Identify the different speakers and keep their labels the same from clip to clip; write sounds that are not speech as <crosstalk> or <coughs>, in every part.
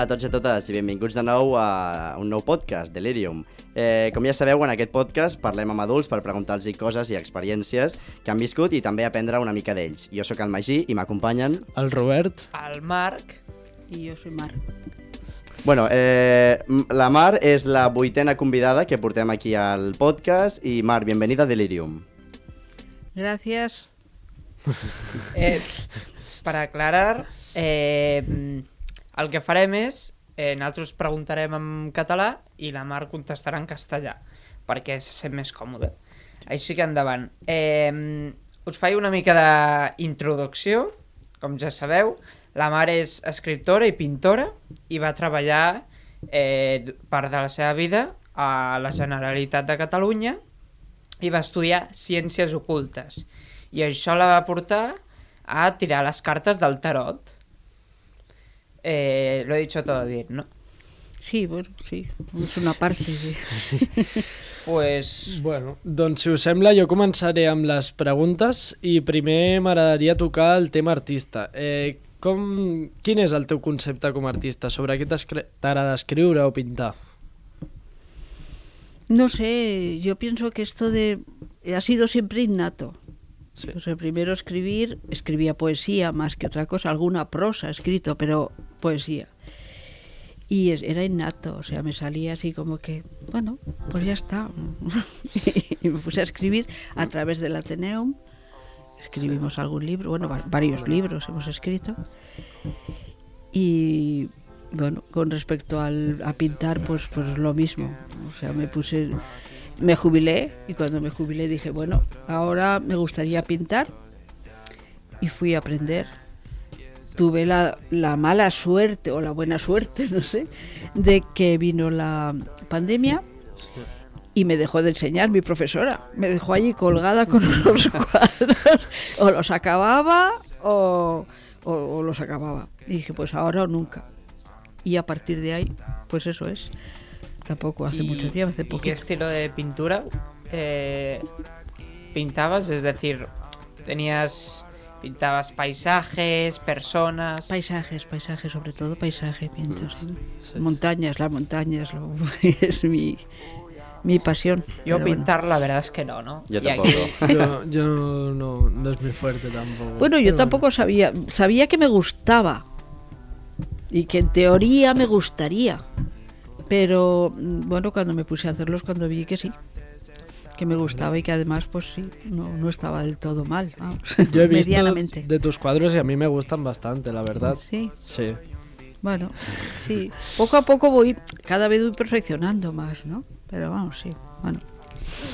Speaker 1: Hola a tots i a totes i benvinguts de nou a un nou podcast, Delirium. Eh, com ja sabeu, en aquest podcast parlem amb adults per preguntar-los coses i experiències que han viscut i també aprendre una mica d'ells. Jo sóc el Magí i m'acompanyen...
Speaker 2: El Robert.
Speaker 3: El Marc.
Speaker 4: I jo soy Mar.
Speaker 1: Bueno, eh, la Mar és la vuitena convidada que portem aquí al podcast i Mar, bienvenida a Delirium.
Speaker 4: Gracias. <laughs>
Speaker 3: Eh, per aclarar, eh, el que farem és, eh, nosaltres preguntarem en català i la Mar contestarà en castellà, perquè se sent més còmode. Així que endavant. Eh, us faig una mica d'introducció, com ja sabeu. La Mar és escriptora i pintora i va treballar eh, part de la seva vida a la Generalitat de Catalunya i va estudiar ciències ocultes. I això la va portar a tirar les cartes del tarot. Eh, lo he dicho todo bien, ¿no?
Speaker 4: Sí, bueno, sí. És una parte, sí. <laughs>
Speaker 3: Pues...
Speaker 2: Bueno, doncs si us sembla jo començaré amb les preguntes i primer m'agradaria tocar el tema artista. Eh, com, quin és el teu concepte com a artista? Sobre què t'agrada escriure o pintar?
Speaker 4: No sé, yo pienso que esto de ha sido siempre innato.
Speaker 2: Sí.
Speaker 4: Sea, primero escribir, escribía poesía más que otra cosa, alguna prosa escrito, pero poesía. Y es- era innato, o sea, me salía así como que, bueno, pues ya está. <laughs> y me puse a escribir a través del Ateneum. Escribimos algún libro, bueno, va- varios libros hemos escrito. Y bueno, con respecto al, a pintar, pues, pues lo mismo. O sea, me puse, me jubilé y cuando me jubilé dije, bueno, ahora me gustaría pintar y fui a aprender. Tuve la, la mala suerte o la buena suerte, <laughs> no sé, de que vino la pandemia y me dejó de enseñar mi profesora. Me dejó allí colgada con <laughs> unos cuadros. O los acababa o, o- o los acababa. Y dije, pues ahora o nunca. Y a partir de ahí, pues eso es. Tampoco hace
Speaker 3: y-
Speaker 4: mucho tiempo, hace
Speaker 3: ¿Y qué estilo de pintura eh, pintabas? Es decir, tenías... Pintabas paisajes, personas...
Speaker 4: Paisajes, paisajes, sobre todo paisaje, pinto, sí.
Speaker 2: Sí.
Speaker 4: Montañas, las montañas, lo- <laughs> es mi, mi pasión.
Speaker 3: Yo
Speaker 4: bueno.
Speaker 3: pintar la verdad es que no, ¿no?
Speaker 1: Yo tampoco.
Speaker 3: aquí- <laughs>
Speaker 2: Yo, yo no, no es mi fuerte tampoco.
Speaker 4: Bueno, yo tampoco sabía, sabía que me gustaba y que en teoría me gustaría, pero mm, bueno, cuando me puse a hacerlos, cuando vi que sí, que me gustaba y que además, pues sí, no, no estaba del todo mal, vamos,
Speaker 2: Yo he <laughs> visto
Speaker 4: medianamente.
Speaker 2: de tus cuadros y a mí me gustan bastante, la verdad.
Speaker 4: Sí,
Speaker 2: Sí.
Speaker 4: bueno, sí, poco a poco voy, cada vez voy perfeccionando más, ¿no? Pero vamos, sí, bueno.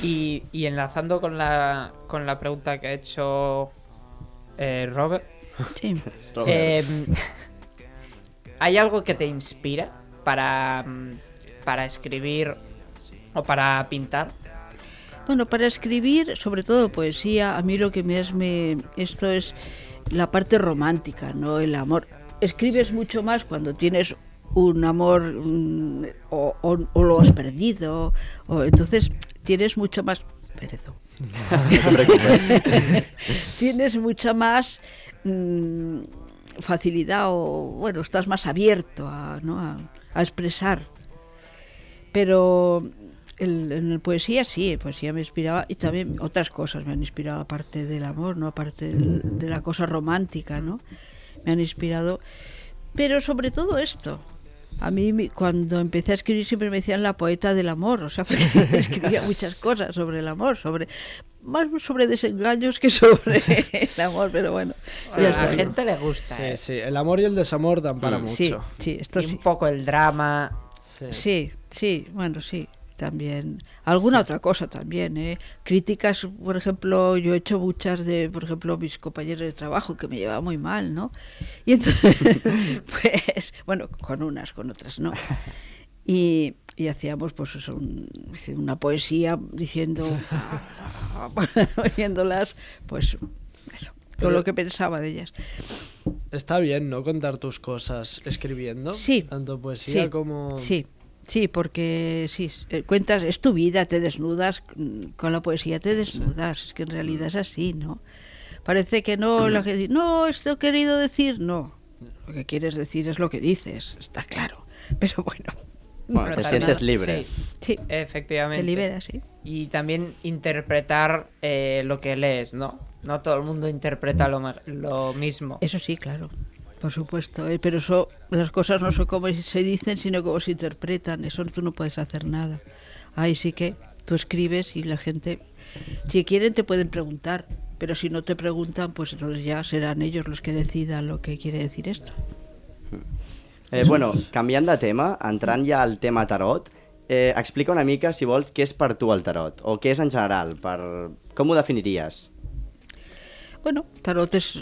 Speaker 3: Y, y enlazando con la, con la pregunta que ha hecho eh, Robert,
Speaker 4: Sí. <laughs>
Speaker 1: Robert.
Speaker 3: eh, ¿hay algo que te inspira para, mm, para escribir o para pintar?
Speaker 4: Bueno, para escribir, sobre todo poesía, a mí lo que me es me esto es la parte romántica, no el amor. Escribes mucho más cuando tienes un amor mm, o, o- o lo has perdido, o entonces tienes mucho más
Speaker 1: preocupes. <laughs> <laughs>
Speaker 4: tienes mucha más mm, facilidad o bueno estás más abierto a, ¿no? a, a expresar pero el- en la poesía sí poesía me inspiraba y también otras cosas me han inspirado aparte del amor no aparte del- de la cosa romántica no me han inspirado pero sobre todo esto a mí mi- cuando empecé a escribir siempre me decían la poeta del amor, o sea, <laughs> porque escribía muchas cosas sobre el amor, sobre más sobre desengaños que sobre <laughs> el amor, pero bueno,
Speaker 3: Sí, a la gente le gusta.
Speaker 2: Sí,
Speaker 3: ¿eh?
Speaker 2: sí, el amor y el desamor dan para
Speaker 1: Mm.
Speaker 2: mucho.
Speaker 4: Sí, sí, esto
Speaker 3: Y
Speaker 4: sí.
Speaker 3: un poco el drama.
Speaker 4: Sí, sí, bueno, sí. también. Alguna otra cosa también, ¿eh? Críticas, por ejemplo, yo he hecho muchas de, por ejemplo, mis compañeros de trabajo que me llevaba muy mal, ¿no? Y entonces, <laughs> pues, bueno, con unas, con otras, ¿no? Y, y hacíamos, pues, eso, un- una poesía diciendo, <laughs> <laughs> oyéndolas, pues, eso, con lo que pensaba de ellas.
Speaker 2: Está bien, ¿no? Contar tus cosas escribiendo.
Speaker 4: Sí.
Speaker 2: Tanto poesía
Speaker 4: Sí,
Speaker 2: como...
Speaker 4: Sí, sí, porque sí, eh, cuentas, es tu vida, te desnudas, mm, con la poesía te desnudas, es que en realidad es así, ¿no? Parece que no, la que dice, no, esto he querido decir, no. Lo que quieres decir es lo que dices, está claro. <laughs> Pero bueno,
Speaker 1: Bueno, te
Speaker 3: también-
Speaker 1: sientes libre.
Speaker 3: sí,
Speaker 4: sí,
Speaker 3: efectivamente.
Speaker 4: te liberas, sí.
Speaker 3: Y también interpretar eh, lo que lees, ¿no? No todo el mundo interpreta lo, lo mismo.
Speaker 4: Eso sí, claro, por supuesto. eh, Pero eso, las cosas no son como se dicen, sino como se interpretan. Eso tú no puedes hacer nada. Ahí sí que tú escribes y la gente, si quieren, te pueden preguntar. Pero si no te preguntan, pues entonces ya serán ellos los que decidan lo que quiere decir esto.
Speaker 1: Eh, bueno, canviant de tema, entrant ja al tema tarot, eh, explica una mica, si vols, què és per tu el tarot, o què és en general, per... com ho definiries?
Speaker 4: Bueno, tarot es.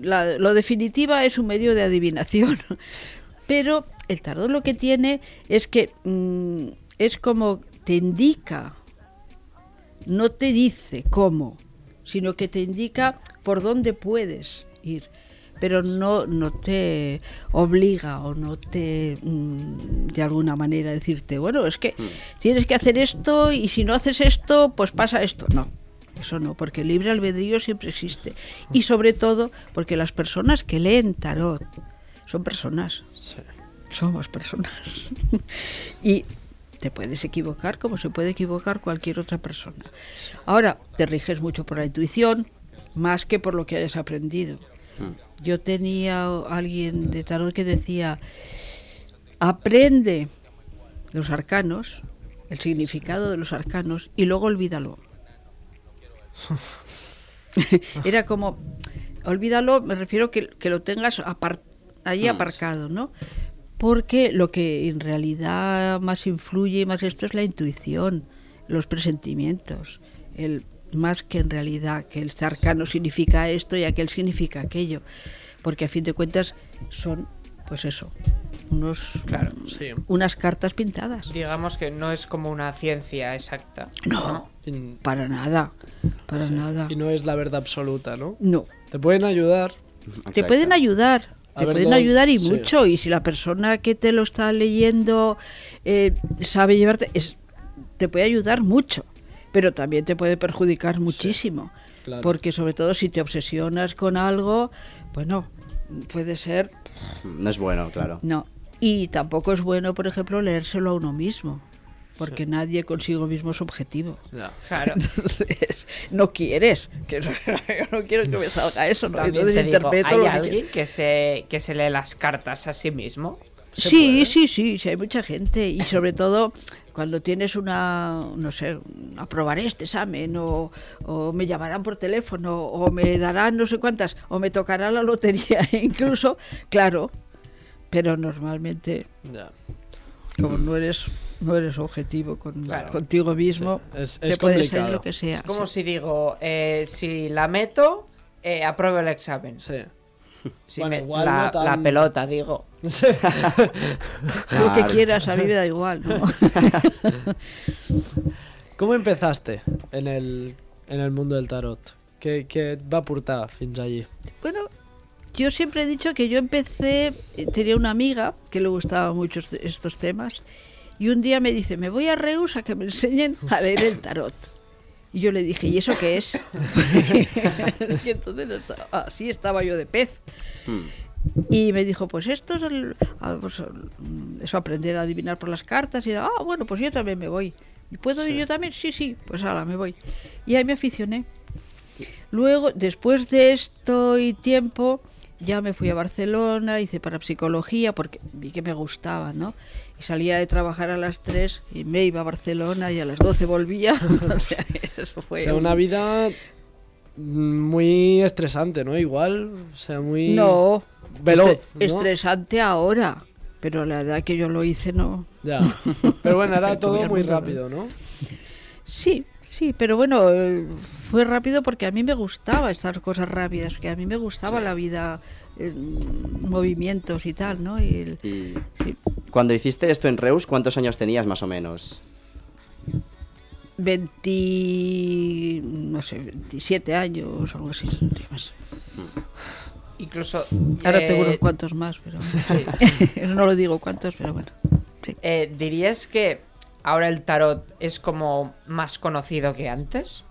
Speaker 4: La- lo definitiva es un medio de adivinación. <laughs> Pero el tarot lo que tiene es que mm, es como te indica, no te dice cómo, sino que te indica por dónde puedes ir. Pero no, no te obliga o no te, mm, de alguna manera, decirte, bueno, es que tienes que hacer esto y si no haces esto, pues pasa esto. No, eso no, porque el libre albedrío siempre existe. Y sobre todo porque las personas que leen tarot son personas,
Speaker 2: Sí.
Speaker 4: somos personas. <laughs> y te puedes equivocar como se puede equivocar cualquier otra persona. Ahora, te riges mucho por la intuición, más que por lo que hayas aprendido. Yo tenía alguien de tarot que decía, aprende los arcanos, el significado de los arcanos, y luego olvídalo. <laughs> Era como, olvídalo, me refiero que, que lo tengas apar- allí
Speaker 1: Mm,
Speaker 4: aparcado, ¿no? Porque lo que en realidad más influye, más esto es la intuición, los presentimientos, el más que en realidad que el arcano significa esto y aquel significa aquello, porque a fin de cuentas son, pues eso, unos,
Speaker 3: Claro.
Speaker 2: Sí.
Speaker 4: unas cartas pintadas.
Speaker 3: Digamos que no es como una ciencia exacta.
Speaker 4: No,
Speaker 2: Y,
Speaker 4: para nada, para nada.
Speaker 2: y no es la verdad absoluta, ¿no?
Speaker 4: No,
Speaker 2: Te pueden ayudar.
Speaker 4: te pueden ayudar.
Speaker 2: A
Speaker 4: Te
Speaker 2: ver,
Speaker 4: pueden ayudar y
Speaker 2: sí.
Speaker 4: mucho. Y si la persona que te lo está leyendo eh, sabe llevarte, es, te puede ayudar mucho. Pero también te puede perjudicar muchísimo.
Speaker 2: claro.
Speaker 4: Porque sobre todo si te obsesionas con algo, bueno, puede ser,
Speaker 1: No és bueno, claro.
Speaker 4: no. Y tampoco es bueno, por ejemplo, leérselo a uno mismo. Porque nadie consigo mismo es objetivo.
Speaker 2: Ya.
Speaker 3: Claro.
Speaker 4: Entonces, <laughs> no quieres. Que no, <laughs> yo no quiero que me salga eso. ¿no?
Speaker 3: También
Speaker 4: Entonces
Speaker 3: te digo,
Speaker 4: interpreto
Speaker 3: ¿hay
Speaker 4: lo que
Speaker 3: alguien que se, que se lee las cartas a sí mismo? ¿Se
Speaker 4: Sí,
Speaker 3: puede?
Speaker 4: sí, sí, sí, hay mucha gente. Y sobre todo cuando tienes una, no sé, aprobaré este examen o, o me llamarán por teléfono o me darán no sé cuántas o me tocará la lotería <laughs> incluso, claro. Pero normalmente, como no eres no eres objetivo con,
Speaker 3: Claro.
Speaker 4: contigo mismo,
Speaker 2: Sí, es-
Speaker 4: te
Speaker 2: es
Speaker 4: puede
Speaker 2: complicado.
Speaker 4: salir lo que sea.
Speaker 3: Es como
Speaker 4: sí.
Speaker 3: si digo, eh, si la meto, eh, apruebo el examen.
Speaker 2: Sí.
Speaker 3: Si
Speaker 2: Bueno,
Speaker 3: me-
Speaker 2: igual
Speaker 3: la,
Speaker 2: no tan-
Speaker 3: la pelota, digo.
Speaker 2: Sí. <laughs>
Speaker 4: Lo que quieras, a mí me da igual. ¿no? <laughs>
Speaker 2: ¿Cómo empezaste en el, en el mundo del tarot? ¿Qué, qué va portar fins allí?
Speaker 4: Bueno, yo siempre he dicho que yo empecé, eh, tenía una amiga que le gustaban mucho est- estos temas y un día me dice, me voy a Reus a que me enseñen a leer el tarot. Y yo le dije, ¿y eso qué es? <laughs> y entonces así estaba yo de pez.
Speaker 1: Mm.
Speaker 4: Y me dijo, pues esto es el- pues, eso, aprender a adivinar por las cartas. Y ah, bueno, pues yo también me voy. ¿Y ¿Puedo ir yo también? Sí, sí, pues ahora me voy. Y ahí me aficioné. Luego, después de esto y tiempo, ya me fui a Barcelona, hice parapsicología porque vi que me gustaba, ¿no? Y salía de trabajar a las 3 y me iba a Barcelona y a las 12 volvía. <laughs> O sea, eso
Speaker 2: O
Speaker 4: fue
Speaker 2: sea,
Speaker 4: un-
Speaker 2: una vida muy estresante, ¿no? Igual, o sea, muy
Speaker 4: No,
Speaker 2: veloz,
Speaker 4: estresante ahora. pero la edad que yo lo hice no.
Speaker 2: Ya. Pero bueno, era <laughs> todo muy rápido, ¿no?
Speaker 4: Sí, sí, pero bueno, fue rápido porque a mí me gustaba estas cosas rápidas, que a mí me gustaba la vida, eh, movimientos y tal, ¿no? Y el-
Speaker 1: Y
Speaker 4: sí,
Speaker 1: cuando hiciste esto en Reus, ¿cuántos años tenías más o menos?
Speaker 4: 20, no sé, 27 años o algo así. no más.
Speaker 3: Incluso...
Speaker 4: Ahora
Speaker 3: eh,
Speaker 4: tengo unos cuantos más, pero <laughs> no lo digo cuántos, pero bueno. Sí.
Speaker 3: eh, ¿Dirías que ahora el tarot es como más conocido que antes?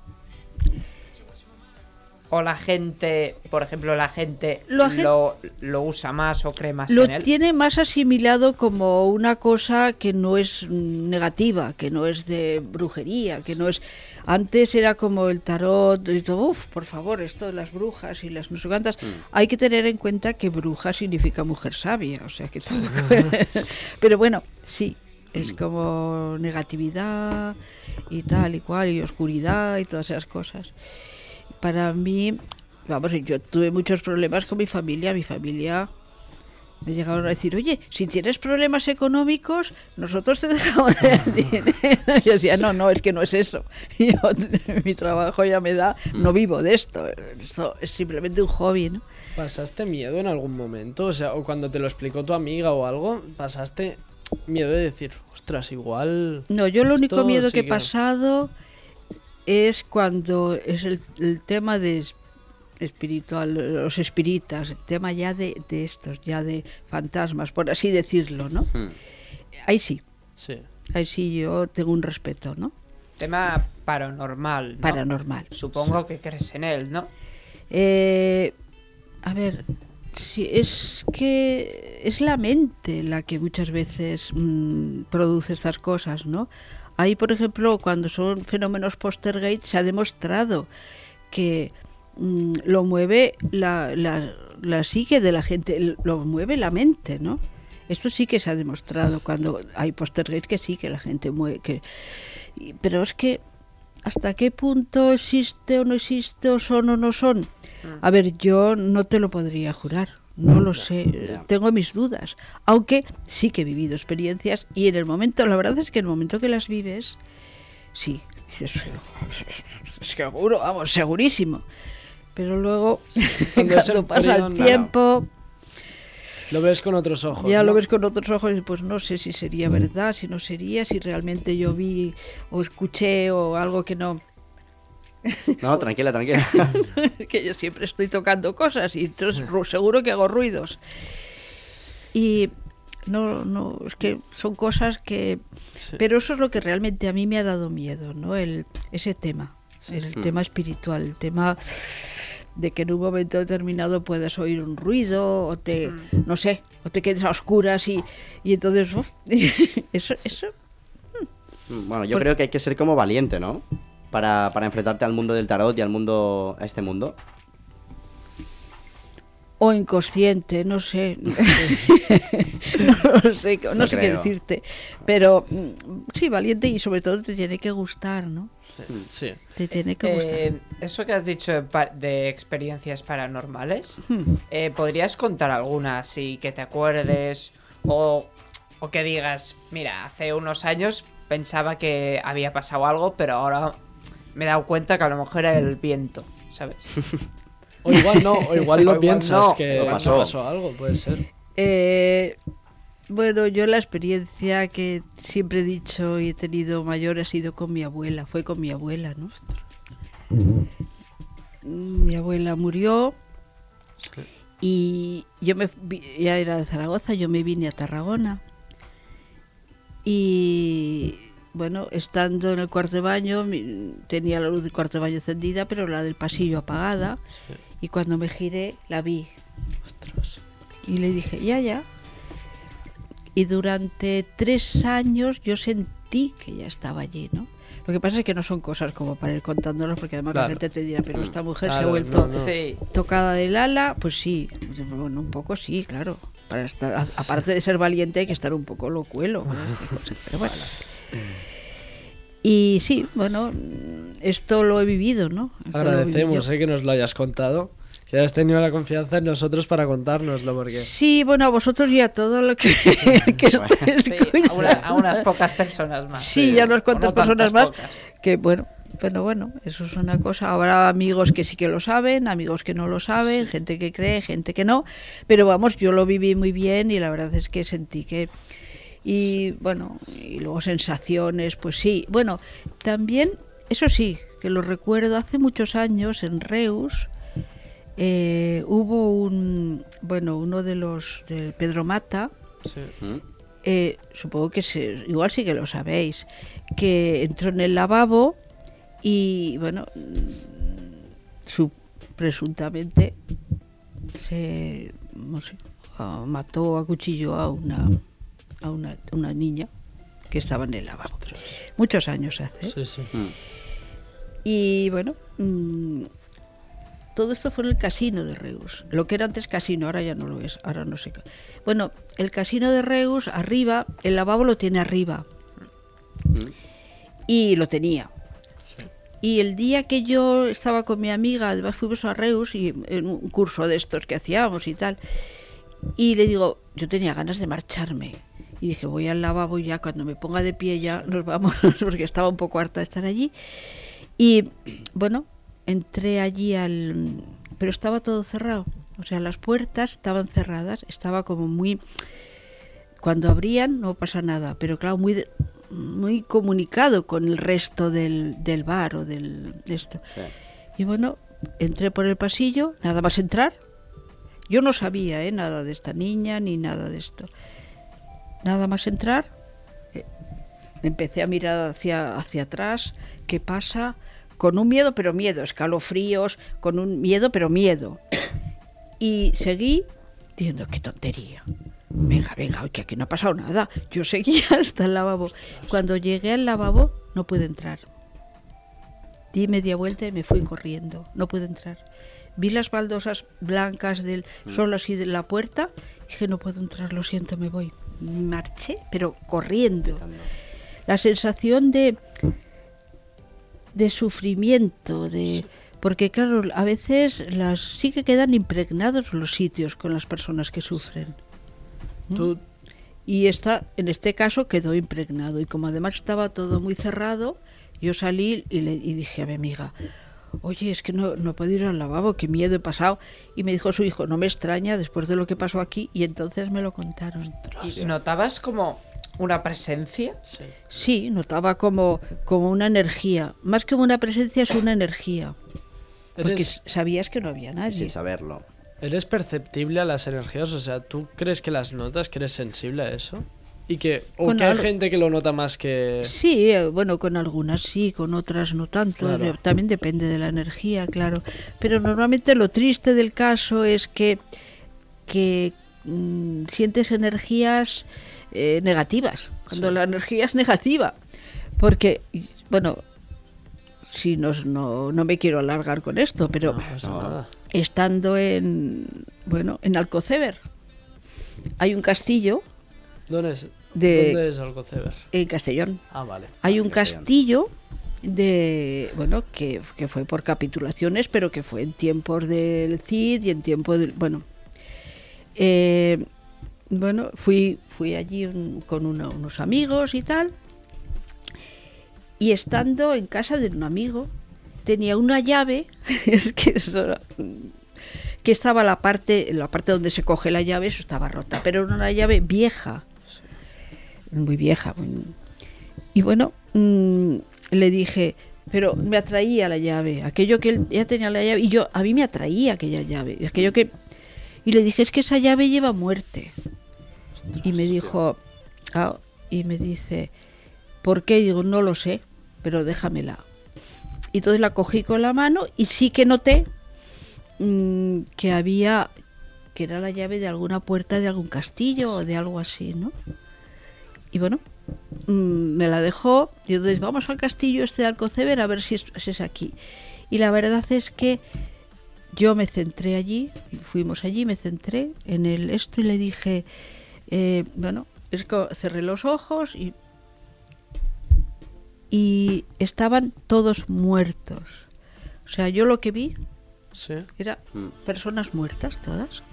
Speaker 3: ¿O la gente, por ejemplo, la gente
Speaker 4: La
Speaker 3: lo, lo usa más o cree más
Speaker 4: Lo
Speaker 3: en él?
Speaker 4: tiene más asimilado como una cosa que no es mm, negativa, que no es de brujería, que no es... Antes era como el tarot, y todo, "Uf, por favor, esto de las brujas y las no sé cuántas. Hay que tener en cuenta que bruja significa mujer sabia, o sea que tampoco- <laughs> Pero bueno, sí, es como negatividad y tal y cual, y oscuridad y todas esas cosas. Para mí, vamos, yo tuve muchos problemas con mi familia, mi familia me llegaron a decir, oye, si tienes problemas económicos, nosotros te dejamos el <laughs> dinero. Yo decía, no, no, es que no es eso. <laughs> Yo, <laughs> mi trabajo ya me da, no vivo de esto. Esto es simplemente un hobby, ¿no?
Speaker 2: ¿Pasaste miedo en algún momento? O sea, o cuando te lo explicó tu amiga o algo, ¿pasaste miedo de decir, ostras, igual...
Speaker 4: No, yo lo único miedo que he pasado es cuando es el, el tema de es- espiritual, los espíritas, el tema ya de, de estos, ya de fantasmas, por así decirlo, ¿no?
Speaker 1: Hmm.
Speaker 4: Ahí sí,
Speaker 2: Sí.
Speaker 4: ahí sí yo tengo un respeto, ¿no?
Speaker 3: Tema paranormal. ¿no?
Speaker 4: Paranormal.
Speaker 3: Supongo que crees en él, ¿no?
Speaker 4: Eh, a ver, si es que es la mente la que muchas veces mm, produce estas cosas, ¿no? Ahí, por ejemplo, cuando son fenómenos postergate, se ha demostrado que mm, lo mueve la, la, la psique de la gente, lo mueve la mente, ¿no? Esto sí que se ha demostrado cuando hay postergate que sí que la gente mueve, que, pero es que hasta qué punto existe o no existe o son o no son. A ver, yo no te lo podría jurar, no lo sé,
Speaker 1: ya.
Speaker 4: tengo mis dudas, aunque sí que he vivido experiencias y en el momento, la verdad es que en el momento que las vives, sí, dices, seguro, vamos, segurísimo. Pero luego, <laughs>
Speaker 2: Cuando
Speaker 4: pasa el tiempo,
Speaker 2: Lo ves con otros ojos.
Speaker 4: ya lo ves con otros ojos y pues no sé si sería verdad, si no sería, si realmente yo vi o escuché o algo que no, <laughs>
Speaker 1: No, tranquila, tranquila. <laughs>
Speaker 4: que yo siempre estoy tocando cosas y entonces ru- seguro que hago ruidos. Y no, no, es que son cosas que...
Speaker 2: Sí.
Speaker 4: Pero eso es lo que realmente a mí me ha dado miedo, ¿no? El, ese tema, el
Speaker 1: Mm.
Speaker 4: tema espiritual, el tema de que en un momento determinado puedas oír un ruido o te, no sé, o te quedes a oscuras y, y entonces, uf, <laughs> eso, eso,
Speaker 1: Bueno, yo
Speaker 4: Por-
Speaker 1: creo que hay que ser como valiente, ¿no? Para, para enfrentarte al mundo del tarot y al mundo, a este mundo.
Speaker 4: o inconsciente, no sé. <laughs> <laughs> no sé, no
Speaker 1: No
Speaker 4: sé qué decirte. Pero mm, sí, valiente y sobre todo te tiene que gustar, ¿no?
Speaker 2: Sí.
Speaker 4: Te tiene que gustar.
Speaker 3: Eh, eso que has dicho de experiencias paranormales,
Speaker 4: Hmm.
Speaker 3: eh, ¿podrías contar alguna así que te acuerdes o, o que digas, mira, hace unos años pensaba que había pasado algo, pero ahora me he dado cuenta que a lo mejor era el viento, ¿sabes? <laughs>
Speaker 2: O igual no, o igual <laughs>
Speaker 3: O
Speaker 2: lo
Speaker 3: igual
Speaker 2: piensas
Speaker 3: no,
Speaker 2: que
Speaker 1: pasó.
Speaker 2: pasó algo, puede ser.
Speaker 4: Eh, bueno, yo la experiencia que siempre he dicho y he tenido mayor ha sido con mi abuela, fue con mi abuela, ¿no? Mi abuela murió y yo me ya era de Zaragoza, yo me vine a Tarragona y bueno, estando en el cuarto de baño, mi- tenía la luz del cuarto de baño encendida, pero la del pasillo apagada y cuando me giré la vi
Speaker 2: Ostras.
Speaker 4: y le dije, ya, ya. Y durante tres años yo sentí que ya estaba allí, ¿no? Lo que pasa es que no son cosas como para ir contándolas, porque además
Speaker 2: Claro.
Speaker 4: la gente te dirá, pero esta mujer se ha vuelto
Speaker 2: no, no.
Speaker 3: Sí.
Speaker 4: tocada del ala, pues sí, bueno, un poco sí, claro. Para estar, a- aparte de ser valiente hay que estar un poco locuelo. ¿no? <laughs> Pero bueno. Y sí, bueno, esto lo he vivido, ¿no? Esto
Speaker 2: Agradecemos eh, que nos lo hayas contado. que hayas tenido la confianza en nosotros para contárnoslo, porque...
Speaker 4: Sí, bueno, a vosotros y a todo lo que, <laughs> que
Speaker 1: Bueno.
Speaker 3: Sí,
Speaker 4: escucha.
Speaker 3: a, una- a unas pocas personas más.
Speaker 4: Sí, ya unas cuantas
Speaker 3: no
Speaker 4: personas más.
Speaker 3: pocas.
Speaker 4: Que bueno, pero bueno, eso es una cosa. Habrá amigos que sí que lo saben, amigos que no lo saben, gente que cree, gente que no. Pero vamos, yo lo viví muy bien y la verdad es que sentí que. Y bueno, y luego sensaciones, pues sí. Bueno, también, eso sí, que lo recuerdo hace muchos años en Reus. eh, hubo un, bueno, uno de los, del Pedro Mata,
Speaker 2: Sí.
Speaker 4: Eh, supongo que se, igual sí que lo sabéis, que entró en el lavabo y, bueno, su, presuntamente se, no sé, mató a cuchillo a una, a una, niña que estaba en el lavabo. Muchos años hace.
Speaker 2: Sí, sí.
Speaker 4: Y bueno, mm, todo esto fue en el casino de Reus. Lo que era antes casino, ahora ya no lo es, ahora no sé. qué. Bueno, el casino de Reus, arriba, el lavabo lo tiene arriba.
Speaker 1: Mm.
Speaker 4: Y lo tenía. Y el día que yo estaba con mi amiga, además fuimos a Reus y en un curso de estos que hacíamos y tal. Y le digo, yo tenía ganas de marcharme. Y dije, voy al lavabo y ya cuando me ponga de pie ya nos vamos, <laughs> porque estaba un poco harta de estar allí. Y bueno, entré allí al... Pero estaba todo cerrado. O sea, las puertas estaban cerradas, estaba como muy... Cuando abrían no pasa nada, pero claro, muy, de- muy comunicado con el resto del, del bar o del... de esto.
Speaker 1: Sí.
Speaker 4: Y bueno, entré por el pasillo, nada más entrar. Yo no sabía ¿eh? nada de esta niña ni nada de esto. Nada más entrar, eh, empecé a mirar hacia, hacia atrás, qué pasa, con un miedo, pero miedo, escalofríos, con un miedo, pero miedo. <coughs> Y seguí diciendo, qué tontería. Venga, venga, que aquí no ha pasado nada. Yo seguía <laughs> hasta el lavabo. Cuando llegué al lavabo, no pude entrar. Di media vuelta y me fui corriendo. No pude entrar. Vi las baldosas blancas del solo así de la puerta. Dije, no puedo entrar, lo siento, me voy. Marché, pero corriendo. La sensación de de sufrimiento, de porque claro, a veces las sí que quedan impregnados los sitios con las personas que sufren.
Speaker 2: Tú,
Speaker 4: Y esta, en este caso quedó impregnado. Y como además estaba todo muy cerrado, yo salí y le y dije a mi amiga, oye, es que no, no puedo ir al lavabo, qué miedo he pasado. Y me dijo su hijo, no me extraña después de lo que pasó aquí. Y entonces me lo contaron.
Speaker 3: ¿Y ¿Notabas como una presencia?
Speaker 2: sí.
Speaker 4: Sí, notaba como, como una energía. Más que una presencia, es una energía. Porque
Speaker 2: ¿Eres,
Speaker 4: sabías que no había nadie.
Speaker 1: sin saberlo.
Speaker 2: ¿Eres perceptible a las energías? O sea, ¿tú crees que las notas, que eres sensible a eso? Y que, o que hay gente que lo nota más que...
Speaker 4: Sí, eh, bueno, con algunas sí, con otras no tanto.
Speaker 2: Claro.
Speaker 4: de- también depende de la energía, claro. Pero normalmente lo triste del caso es que, que mm, sientes energías eh, negativas, cuando
Speaker 2: Sí.
Speaker 4: la energía es negativa. Porque, bueno, si nos, no, no me quiero alargar con esto, pero
Speaker 2: No
Speaker 4: estando en, bueno, en Alcoceber, hay un castillo
Speaker 2: ¿Dónde es,
Speaker 4: De-
Speaker 2: ¿dónde es Alcoceber?
Speaker 4: en Castellón.
Speaker 2: Ah, vale.
Speaker 4: Hay
Speaker 1: Ah,
Speaker 4: un
Speaker 1: Castellón.
Speaker 4: castillo de bueno que, que fue por capitulaciones pero que fue en tiempos del Cid y en tiempos del bueno Eh, bueno fui fui allí un- con uno- unos amigos y tal y estando en casa de un amigo tenía una llave <laughs> es que eso que estaba la parte la parte donde se coge la llave eso estaba rota pero era una llave vieja muy vieja muy- y bueno, mm, le dije, pero me atraía la llave, aquello que él ya tenía la llave, y yo, a mí me atraía aquella llave, y aquello que... Y le dije, es que esa llave lleva muerte. Y me dijo, ah, y me dice, ¿por qué? Y digo, no lo sé, pero déjamela. Y entonces la cogí con la mano y sí que noté mm, que había, que era la llave de alguna puerta de algún castillo o de algo así, ¿no? Y bueno, mm, me la dejó y entonces vamos al castillo este de Alcoceber a ver si es, si es aquí. Y la verdad es que yo me centré allí, fuimos allí, me centré en el esto y le dije, eh, bueno, es que cerré los ojos y, y estaban todos muertos. O sea, yo lo que vi
Speaker 2: Sí.
Speaker 4: Era
Speaker 1: Mm.
Speaker 4: personas muertas todas.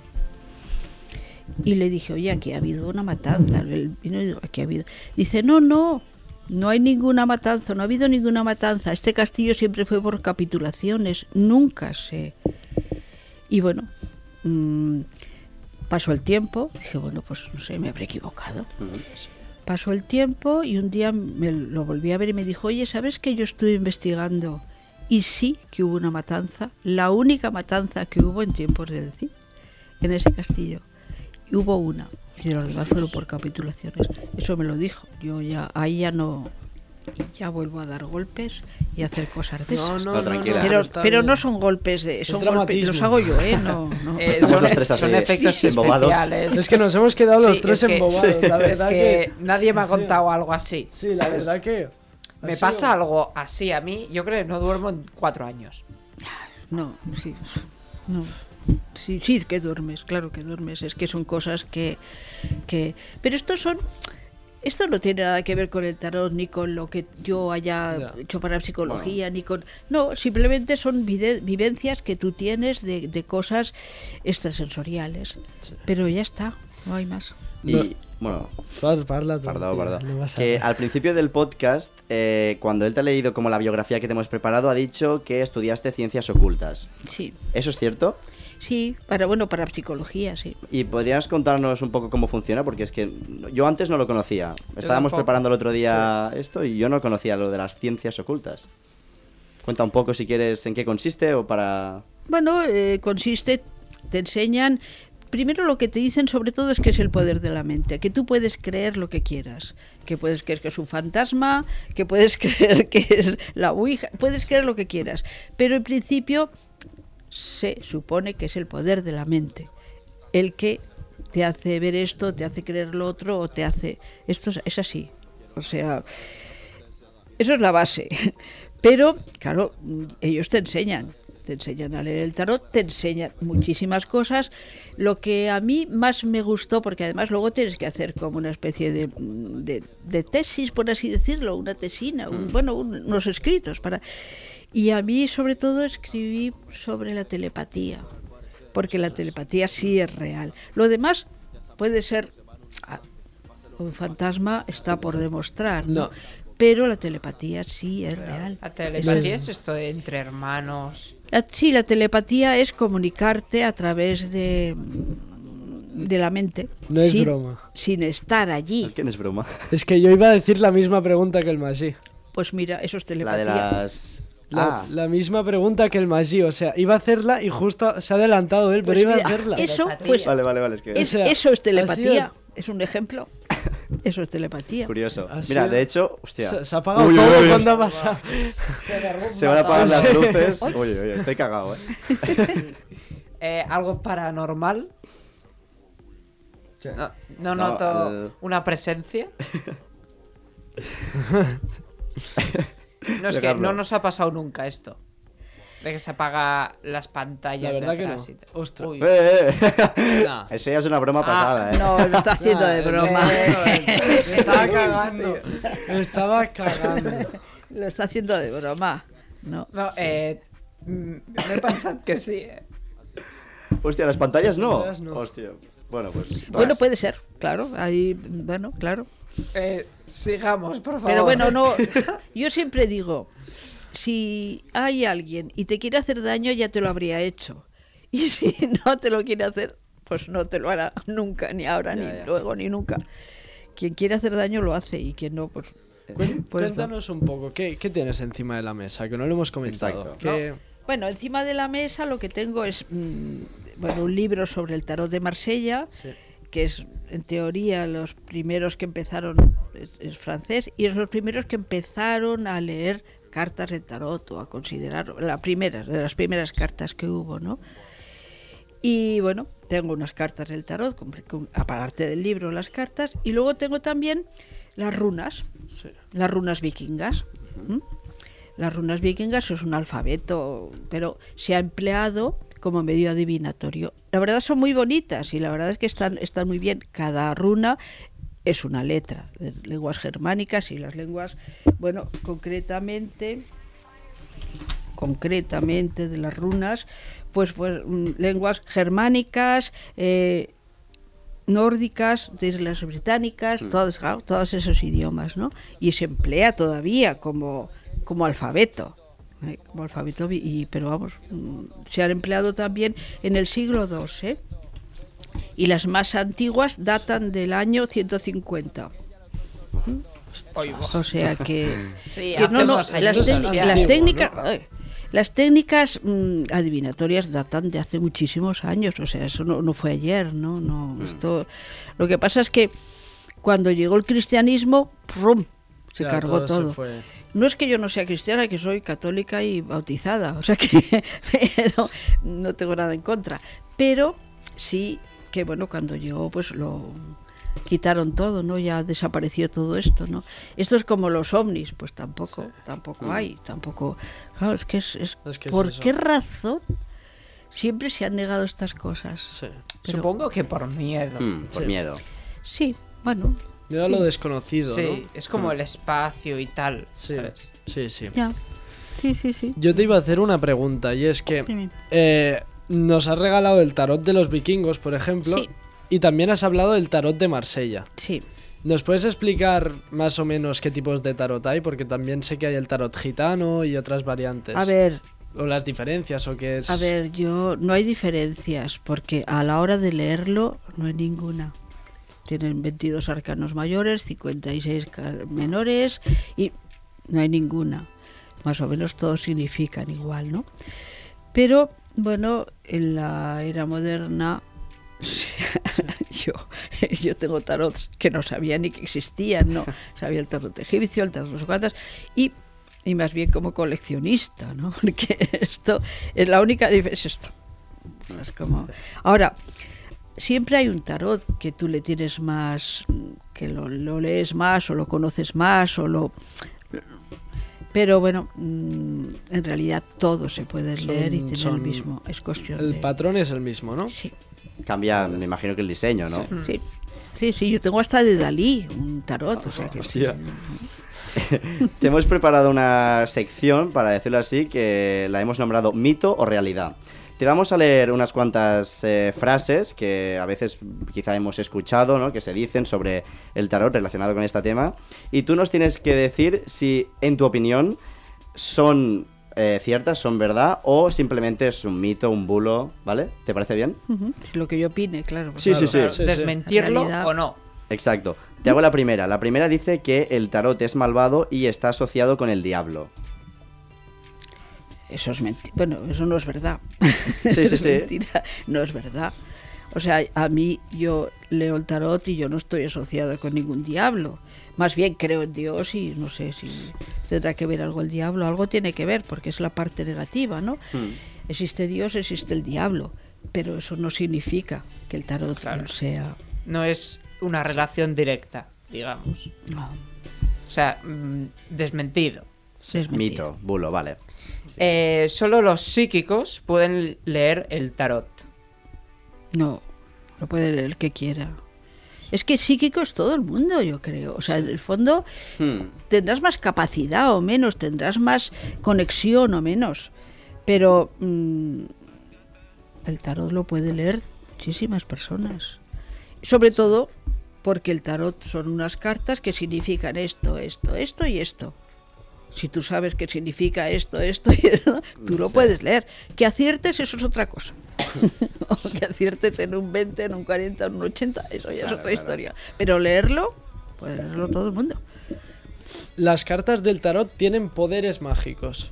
Speaker 4: Y le dije, oye, aquí ha habido una matanza. Él vino y dijo, aquí ha habido. Dice, no, no, no hay ninguna matanza, no ha habido ninguna matanza. Este castillo siempre fue por capitulaciones, nunca se. Y bueno, mm, pasó el tiempo. Dije, bueno, pues no sé, me habré equivocado. Pasó el tiempo y un día me lo volví a ver y me dijo, oye, ¿sabes que yo estuve investigando? Y sí que hubo una matanza, la única matanza que hubo en tiempos del Cid, en ese castillo. Y hubo una, y los demás fueron por capitulaciones. Eso me lo dijo. Yo ya, ahí ya no, y ya vuelvo a dar golpes y a hacer cosas de
Speaker 2: No,
Speaker 4: esas.
Speaker 2: no,
Speaker 1: No,
Speaker 2: no,
Speaker 1: tranquila.
Speaker 2: no,
Speaker 4: pero pero no son golpes de...
Speaker 2: Es
Speaker 4: Son golpes,
Speaker 2: dramatismo.
Speaker 4: los hago yo, ¿eh? No, <laughs> no.
Speaker 3: Eh,
Speaker 1: Estamos
Speaker 3: son,
Speaker 1: los tres así,
Speaker 3: son efectos
Speaker 1: embobados.
Speaker 3: especiales.
Speaker 2: Es que nos hemos quedado los
Speaker 3: Sí,
Speaker 2: tres
Speaker 3: es que-
Speaker 2: embobados, la
Speaker 3: es
Speaker 2: verdad
Speaker 3: que,
Speaker 2: que...
Speaker 3: nadie me ha
Speaker 2: Sí.
Speaker 3: contado algo así.
Speaker 2: Sí, la verdad que...
Speaker 3: Me
Speaker 2: sido-
Speaker 3: pasa algo así a mí, yo creo que no duermo en cuatro años.
Speaker 4: No, sí. No. Sí, sí, que duermes, claro que duermes. Es que son cosas que. que... Pero estos son. Esto no tiene nada que ver con el tarot, ni con lo que yo haya
Speaker 2: Ya.
Speaker 4: hecho para psicología, ni con... No, simplemente son vivencias que tú tienes de, de cosas extrasensoriales. Pero ya está, no hay más.
Speaker 1: Y,
Speaker 2: No.
Speaker 1: bueno,
Speaker 2: Parla, parla no
Speaker 1: Que al principio del podcast, eh, cuando él te ha leído como la biografía que te hemos preparado, ha dicho que estudiaste ciencias ocultas.
Speaker 4: Sí,
Speaker 1: ¿Eso es cierto?
Speaker 4: Sí, para, bueno, para psicología, sí.
Speaker 1: ¿Y podrías contarnos un poco cómo funciona? Porque es que yo antes no lo conocía. Estábamos preparando el otro día esto y yo no conocía lo de las ciencias ocultas. Cuenta un poco si quieres en qué consiste o para...
Speaker 4: Bueno, eh, consiste, te enseñan, primero lo que te dicen sobre todo es que es el poder de la mente, que tú puedes creer lo que quieras, que puedes creer que es un fantasma, que puedes <laughs> creer que es la Ouija, puedes creer lo que quieras, pero en principio se supone que es el poder de la mente, el que te hace ver esto, te hace creer lo otro o te hace... Esto es, así, o sea, eso es la base. <laughs> Pero, claro, mm, ellos te enseñan. Te enseñan a leer el tarot, te enseñan muchísimas cosas. Lo que a mí más me gustó, porque además luego tienes que hacer como una especie de, mm, de, de tesis, por así decirlo, una tesina, un- bueno, un- unos escritos para. Y a mí, sobre todo, escribí sobre la telepatía, porque la telepatía sí es real. Lo demás puede ser. ah, un fantasma está por demostrar, ¿no?
Speaker 2: No.
Speaker 4: Pero la telepatía sí es real.
Speaker 3: La telepatía es esto de entre hermanos.
Speaker 4: La- sí, la telepatía es comunicarte a través de, de la mente.
Speaker 2: No es
Speaker 4: sin,
Speaker 2: broma.
Speaker 4: Sin estar allí.
Speaker 1: ¿Qué no es broma?
Speaker 2: Es que yo iba a decir la misma pregunta que el Magí.
Speaker 4: Pues mira, eso es
Speaker 1: La
Speaker 4: telepatía.
Speaker 1: de las...
Speaker 2: La,
Speaker 1: ah,
Speaker 2: la misma pregunta que el Magí, o sea, iba a hacerla y justo se ha adelantado él,
Speaker 4: Pues
Speaker 2: pero iba
Speaker 4: mira,
Speaker 2: a hacerla.
Speaker 4: Eso, pues,
Speaker 1: vale, vale, vale, es que...
Speaker 4: es-
Speaker 2: sea,
Speaker 4: eso es telepatía.
Speaker 2: sido-
Speaker 4: Es un ejemplo. <laughs> Eso es telepatía.
Speaker 1: Curioso. Mira, de hecho, hostia.
Speaker 2: Se, se ha apagado
Speaker 1: Uy,
Speaker 2: todo
Speaker 1: uy, uy.
Speaker 2: cuando ha pasado. <laughs>
Speaker 1: Se van a apagar las luces. Uy, uy, uy, estoy cagado, eh. <laughs>
Speaker 3: Eh, algo paranormal. No, no
Speaker 1: No,
Speaker 3: noto
Speaker 1: el-
Speaker 3: una presencia. No, es que no nos ha pasado nunca esto. De que se apaga las pantallas
Speaker 2: La verdad
Speaker 3: de
Speaker 2: que no.
Speaker 3: y.
Speaker 2: Ostras.
Speaker 3: Uy.
Speaker 1: Eh, eh. <laughs> Ese ya es una broma
Speaker 3: Ah,
Speaker 1: pasada, eh.
Speaker 4: No, lo está haciendo de broma. <laughs>
Speaker 2: Me estaba cagando. Me estaba cagando.
Speaker 4: Lo está haciendo de broma. No.
Speaker 3: No, eh, mm, m'he pensat que sí. eh.
Speaker 1: Hostia, las pantallas no.
Speaker 2: Pantallas no.
Speaker 1: Hostia. Bueno, pues.
Speaker 4: Bueno,
Speaker 1: vas.
Speaker 4: puede ser, claro. Ahí, bueno, claro.
Speaker 3: Eh, sigamos, por favor.
Speaker 4: Pero bueno, no. <laughs> Yo siempre digo, si hay alguien y te quiere hacer daño, ya te lo habría hecho. Y <laughs> si no te lo quiere hacer, pues no te lo hará nunca, ni ahora,
Speaker 1: Ya,
Speaker 4: ni
Speaker 1: ya.
Speaker 4: luego, ni nunca. Quien quiere hacer daño lo hace y quien no, pues.
Speaker 2: Cuen-
Speaker 4: pues no.
Speaker 2: Cuéntanos un poco, ¿qué, qué tienes encima de la mesa? Que no lo hemos comentado.
Speaker 1: Exacto.
Speaker 2: ¿Qué-
Speaker 4: Bueno, encima de la mesa lo que tengo es mm, bueno, un libro sobre el tarot de Marsella,
Speaker 2: Sí.
Speaker 4: Que es en teoría los primeros que empezaron, es, es francés, y es los primeros que empezaron a leer cartas de tarot o a considerar, la primera, de las primeras cartas que hubo, ¿no? Y bueno, tengo unas cartas del tarot, aparte del libro, las cartas, y luego tengo también las runas,
Speaker 2: Sí.
Speaker 4: las runas vikingas. Las runas vikingas es un alfabeto, pero se ha empleado como medio adivinatorio. La verdad son muy bonitas y la verdad es que están, están muy bien. Cada runa es una letra de lenguas germánicas y las lenguas, bueno, concretamente, concretamente de las runas, pues, pues mm, lenguas germánicas, eh, nórdicas, de Islas Británicas, todos, claro, todos esos idiomas, ¿no? Y se emplea todavía como, como alfabeto. ¿Eh? Como alfabeto, y, pero vamos, mm, se han empleado también en el siglo II, ¿eh? Y las más antiguas datan del año 150.
Speaker 3: Oy, buah.
Speaker 4: O sea que... <laughs>
Speaker 3: Sí,
Speaker 4: que no, no, las, técnicas- las
Speaker 2: antiguo,
Speaker 4: técnicas...
Speaker 2: ¿no?
Speaker 4: ay, Las técnicas mm, adivinatorias datan de hace muchísimos años, o sea, eso no, no fue ayer, ¿no? no esto, lo que pasa es que cuando llegó el cristianismo, ¡prum! Se
Speaker 2: Ya,
Speaker 4: cargó todo.
Speaker 2: fue.
Speaker 4: No es que yo no sea cristiana, que soy católica y bautizada, o sea que <laughs> pero no tengo nada en contra. Pero sí que bueno, cuando llegó pues lo quitaron todo, ¿no? Ya desapareció todo esto, ¿no? Esto es como los ovnis, pues tampoco, tampoco hay, tampoco. Claro, es que es, es-
Speaker 2: Es que es
Speaker 4: ¿por qué razón siempre se han negado estas cosas?
Speaker 2: Sí.
Speaker 4: Pero-
Speaker 3: Supongo que por miedo.
Speaker 1: Mm, por
Speaker 2: Sí.
Speaker 1: miedo.
Speaker 4: Sí, bueno,
Speaker 2: Yo lo desconocido,
Speaker 3: Sí,
Speaker 2: ¿no?
Speaker 3: es como el espacio y tal,
Speaker 2: Sí,
Speaker 3: ¿sabes?
Speaker 2: sí, sí.
Speaker 4: ya. Sí, sí, sí.
Speaker 2: Yo te iba a hacer una pregunta y es que
Speaker 4: Dime.
Speaker 2: eh, nos has regalado el tarot de los vikingos, por ejemplo,
Speaker 4: Sí.
Speaker 2: y también has hablado del tarot de Marsella.
Speaker 4: Sí.
Speaker 2: ¿Nos puedes explicar más o menos qué tipos de tarot hay? Porque también sé que hay el tarot gitano y otras variantes.
Speaker 4: A ver,
Speaker 2: O las diferencias, o qué es...
Speaker 4: A ver, yo no hay diferencias porque a la hora de leerlo no hay ninguna. Tienen 22 arcanos mayores, 56 ca- menores y no hay ninguna. Más o menos todos significan igual, ¿no? Pero bueno, en la era moderna <laughs> yo, yo tengo tarots que no sabía ni que existían, ¿no? Sabía el tarot egipcio, el tarot no sé cuántas, y, y más bien como coleccionista, ¿no? <laughs> Porque esto es la única diferencia. Es esto. Ahora, siempre hay un tarot que tú le tienes más, que lo, lo lees más o lo conoces más o lo... Pero bueno, mm, en realidad todo se puede
Speaker 2: Son-
Speaker 4: leer y tener
Speaker 2: son-
Speaker 4: el mismo. Es cuestión
Speaker 2: El
Speaker 4: de...
Speaker 2: patrón es el mismo, ¿no?
Speaker 4: Sí,
Speaker 1: Cambia, me imagino que el diseño, ¿no?
Speaker 4: sí. Sí, sí, yo tengo hasta de Dalí un tarot, o sea que...
Speaker 1: Hostia. Te hemos preparado una sección, para decirlo así, que la hemos nombrado mito o realidad. Te vamos a leer unas cuantas eh, frases que a veces quizá hemos escuchado, ¿no? Que se dicen sobre el tarot relacionado con este tema. Y tú nos tienes que decir si, en tu opinión, son eh, ciertas, son verdad, o simplemente es un mito, un bulo, ¿vale? ¿Te parece bien?
Speaker 4: Sí, Lo que yo opine, claro.
Speaker 1: Sí, sí, sí.
Speaker 2: Claro, sí, sí.
Speaker 3: Desmentirlo o no.
Speaker 1: Exacto. Te hago la primera. La primera dice que el tarot es malvado y está asociado con el diablo.
Speaker 4: Eso es mentira. Bueno, eso no es verdad.
Speaker 1: Sí, sí, <laughs>
Speaker 4: Es
Speaker 1: sí.
Speaker 4: mentira. No es verdad. O sea, a mí yo leo el tarot y yo no estoy asociada con ningún diablo. Más bien creo en Dios y no sé si tendrá que ver algo el diablo. Algo tiene que ver porque es la parte negativa, ¿no?
Speaker 1: Hmm.
Speaker 4: Existe Dios, existe el diablo. Pero eso no significa que el tarot
Speaker 3: Claro.
Speaker 4: sea...
Speaker 3: No es una relación directa, digamos.
Speaker 4: no,
Speaker 3: O sea, mm,
Speaker 4: es.
Speaker 1: Mito, bulo, vale.
Speaker 3: Eh, solo los psíquicos pueden leer el tarot.
Speaker 4: No, lo puede leer el que quiera. Es que psíquico es todo el mundo, yo creo. O sea, en el fondo
Speaker 1: Hmm.
Speaker 4: tendrás más capacidad o menos, tendrás más conexión o menos. Pero mm, el tarot lo puede leer muchísimas personas. Sobre todo porque el tarot son unas cartas que significan esto, esto, esto y esto. Si tú sabes qué significa esto, esto <laughs> y esto, tú lo
Speaker 1: Sí.
Speaker 4: puedes leer. Que aciertes, eso es otra cosa. <laughs> o que aciertes en un 20, en un 40, en un 80, eso ya
Speaker 1: Claro,
Speaker 4: es otra
Speaker 1: claro.
Speaker 4: historia. Pero leerlo, puede leerlo todo el mundo.
Speaker 2: Las cartas del tarot tienen poderes mágicos.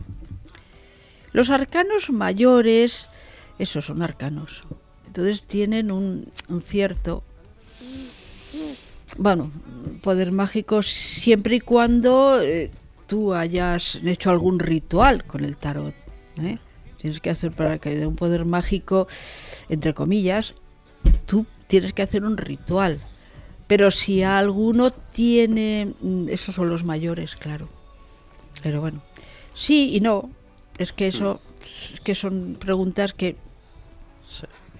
Speaker 4: Los arcanos mayores, esos son arcanos. Entonces tienen un, un cierto, bueno, poder mágico siempre y cuando eh, tú hayas hecho algún ritual con el tarot. ¿eh? Tienes que hacer para que dé un poder mágico, entre comillas, tú tienes que hacer un ritual. Pero si alguno tiene, mm, esos son los mayores, claro. Pero bueno, sí y no. Es que eso, es que son preguntas que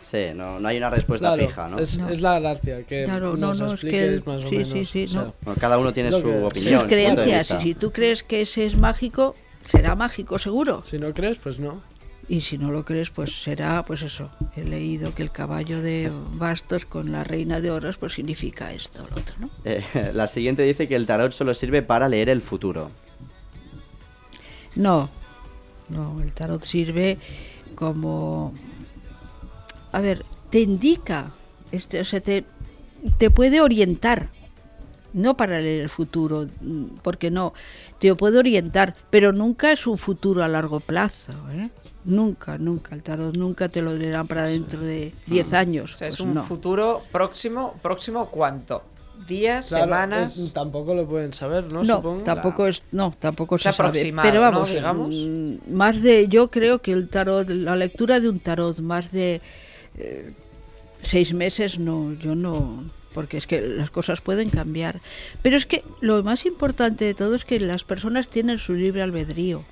Speaker 1: Sí, no, no hay una respuesta
Speaker 2: Claro,
Speaker 1: fija, ¿no?
Speaker 2: es,
Speaker 4: No.
Speaker 2: es la gracia, que
Speaker 4: Claro, no, no, es que el-
Speaker 2: más o
Speaker 4: sí,
Speaker 2: menos.
Speaker 4: sí, sí,
Speaker 2: o sea,
Speaker 4: no.
Speaker 1: Bueno, cada uno tiene su opinión.
Speaker 4: sus creencias. Y si tú crees que ese es mágico, será mágico seguro.
Speaker 2: Si no crees, pues no.
Speaker 4: Y si no lo crees, pues será, pues eso. He leído que el caballo de bastos con la reina de oros, pues significa esto o lo otro, ¿no?
Speaker 1: Eh, <laughs> la siguiente dice que el tarot solo sirve para leer el futuro.
Speaker 4: No, no, el tarot sirve como... A ver, te indica, este, o sea, te, te puede orientar, no para leer el futuro, mm, porque no, te puede orientar, pero nunca es un futuro a largo plazo, ¿eh? Nunca, nunca, el tarot nunca te lo leerán para dentro de 10 años.
Speaker 3: O sea, es
Speaker 4: pues
Speaker 3: un
Speaker 4: no.
Speaker 3: futuro próximo, próximo ¿cuánto? ¿Días,
Speaker 2: Claro,
Speaker 3: semanas?
Speaker 2: es- tampoco lo pueden saber, ¿no?
Speaker 4: No,
Speaker 2: Supongo.
Speaker 4: tampoco es, no, tampoco
Speaker 3: Es
Speaker 4: se sabe.
Speaker 3: aproximado,
Speaker 4: Pero
Speaker 3: ¿no?
Speaker 4: vamos,
Speaker 3: Digamos.
Speaker 4: mm, más de, yo creo que el tarot, la lectura de un tarot más de eh, seis meses, no, yo no, porque es que las cosas pueden cambiar. Pero es que lo más importante de todo es que las personas tienen su libre albedrío.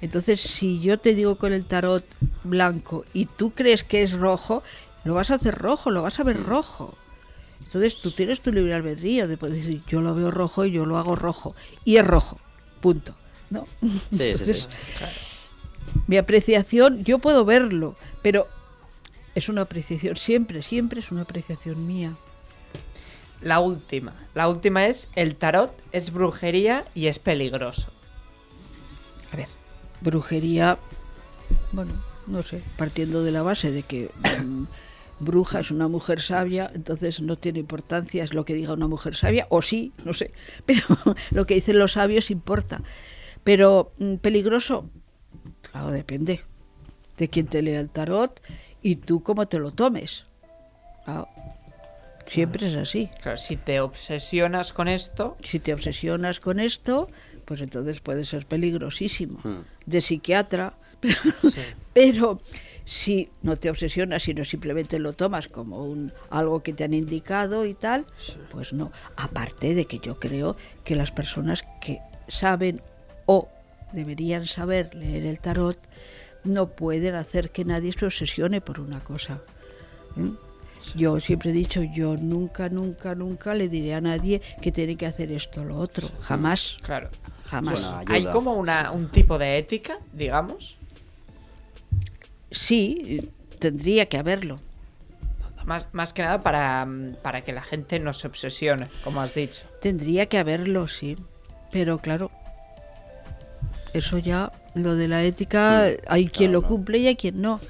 Speaker 4: Entonces, si yo te digo con el tarot blanco y tú crees que es rojo, lo vas a hacer rojo, lo vas a ver rojo. Entonces tú tienes tu libre albedrío de poder decir, yo lo veo rojo y yo lo hago rojo. Y es rojo, punto. ¿no?
Speaker 1: Sí, sí, sí.
Speaker 4: Entonces, Mi apreciación, yo puedo verlo, pero es una apreciación, siempre, siempre es una apreciación mía.
Speaker 3: La última. La última es, el tarot es brujería y es peligroso.
Speaker 4: A ver, brujería, bueno, no sé, partiendo de la base de que mm, bruja es una mujer sabia, entonces no tiene importancia es lo que diga una mujer sabia, o sí, no sé, <laughs> pero lo que dicen los sabios importa. Pero mm, peligroso, claro, depende de quién te lea el tarot y tú cómo te lo tomes. Claro, siempre es así.
Speaker 3: Claro, si te obsesionas con esto,
Speaker 4: Si te obsesionas con esto, pues entonces puede ser peligrosísimo.
Speaker 1: Hmm.
Speaker 4: De psiquiatra. <laughs> Pero si no te obsesionas, sino simplemente lo tomas como un algo que te han indicado y tal, pues no. Aparte de que yo creo que las personas que saben o deberían saber leer el tarot no pueden hacer que nadie se obsesione por una cosa. ¿eh? Yo siempre he dicho, yo nunca, nunca, nunca le diré a nadie que tiene que hacer esto o lo otro. Jamás,
Speaker 3: claro.
Speaker 4: jamás.
Speaker 1: Bueno.
Speaker 3: Hay como una, un tipo de ética, digamos.
Speaker 4: Sí, tendría que haberlo.
Speaker 3: Más, más que nada para, para que la gente no se obsesione, como has dicho.
Speaker 4: Tendría que haberlo, sí. Pero claro, eso ya, lo de la ética, hay quien lo cumple y hay quien no.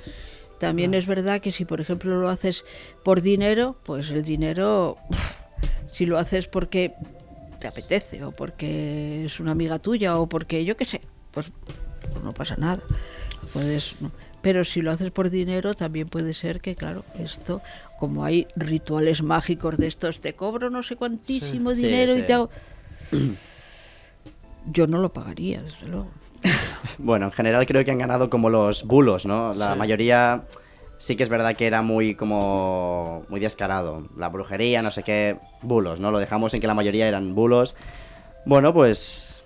Speaker 4: También es verdad que si, por ejemplo, lo haces por dinero, pues el dinero, si lo haces porque te apetece o porque es una amiga tuya o porque yo qué sé, pues, pues no pasa nada. Puedes, no. Pero si lo haces por dinero, también puede ser que, claro, esto, como hay rituales mágicos de estos, te cobro no sé cuantísimo
Speaker 1: Sí,
Speaker 4: dinero
Speaker 1: sí.
Speaker 4: y te hago... <clears throat> Yo no lo pagaría, desde luego. <laughs>
Speaker 1: Bueno, en general creo que han ganado como los bulos, ¿no? La mayoría sí que es verdad que era muy como muy descarado. La brujería, no sé qué, bulos, ¿no? Lo dejamos en que la mayoría eran bulos. Bueno, pues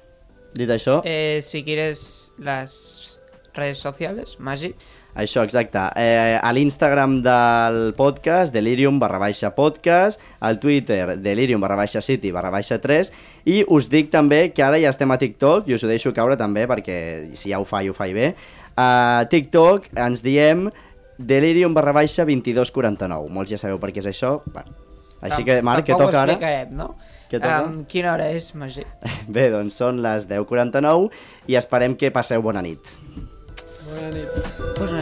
Speaker 1: dit això,
Speaker 3: Eh, si quieres las redes sociales, Magi.
Speaker 1: Això, exacte. Eh, a l'Instagram del podcast, delirium barra baixa podcast, al Twitter, delirium barra baixa city barra baixa 3, i us dic també que ara ja estem a TikTok, i us ho deixo caure també, perquè si ja ho fa, i ho fa i bé. A TikTok ens diem delirium barra baixa 2249. Molts ja sabeu per què és això. Bueno, així que, Marc,
Speaker 3: ho
Speaker 1: toca ara?
Speaker 3: no?
Speaker 1: Què toca?
Speaker 3: Em, quina hora és, Magi? <laughs>
Speaker 1: Bé, doncs són les 10.49 i esperem que passeu bona nit.
Speaker 2: Bona nit.
Speaker 4: Pues gracias.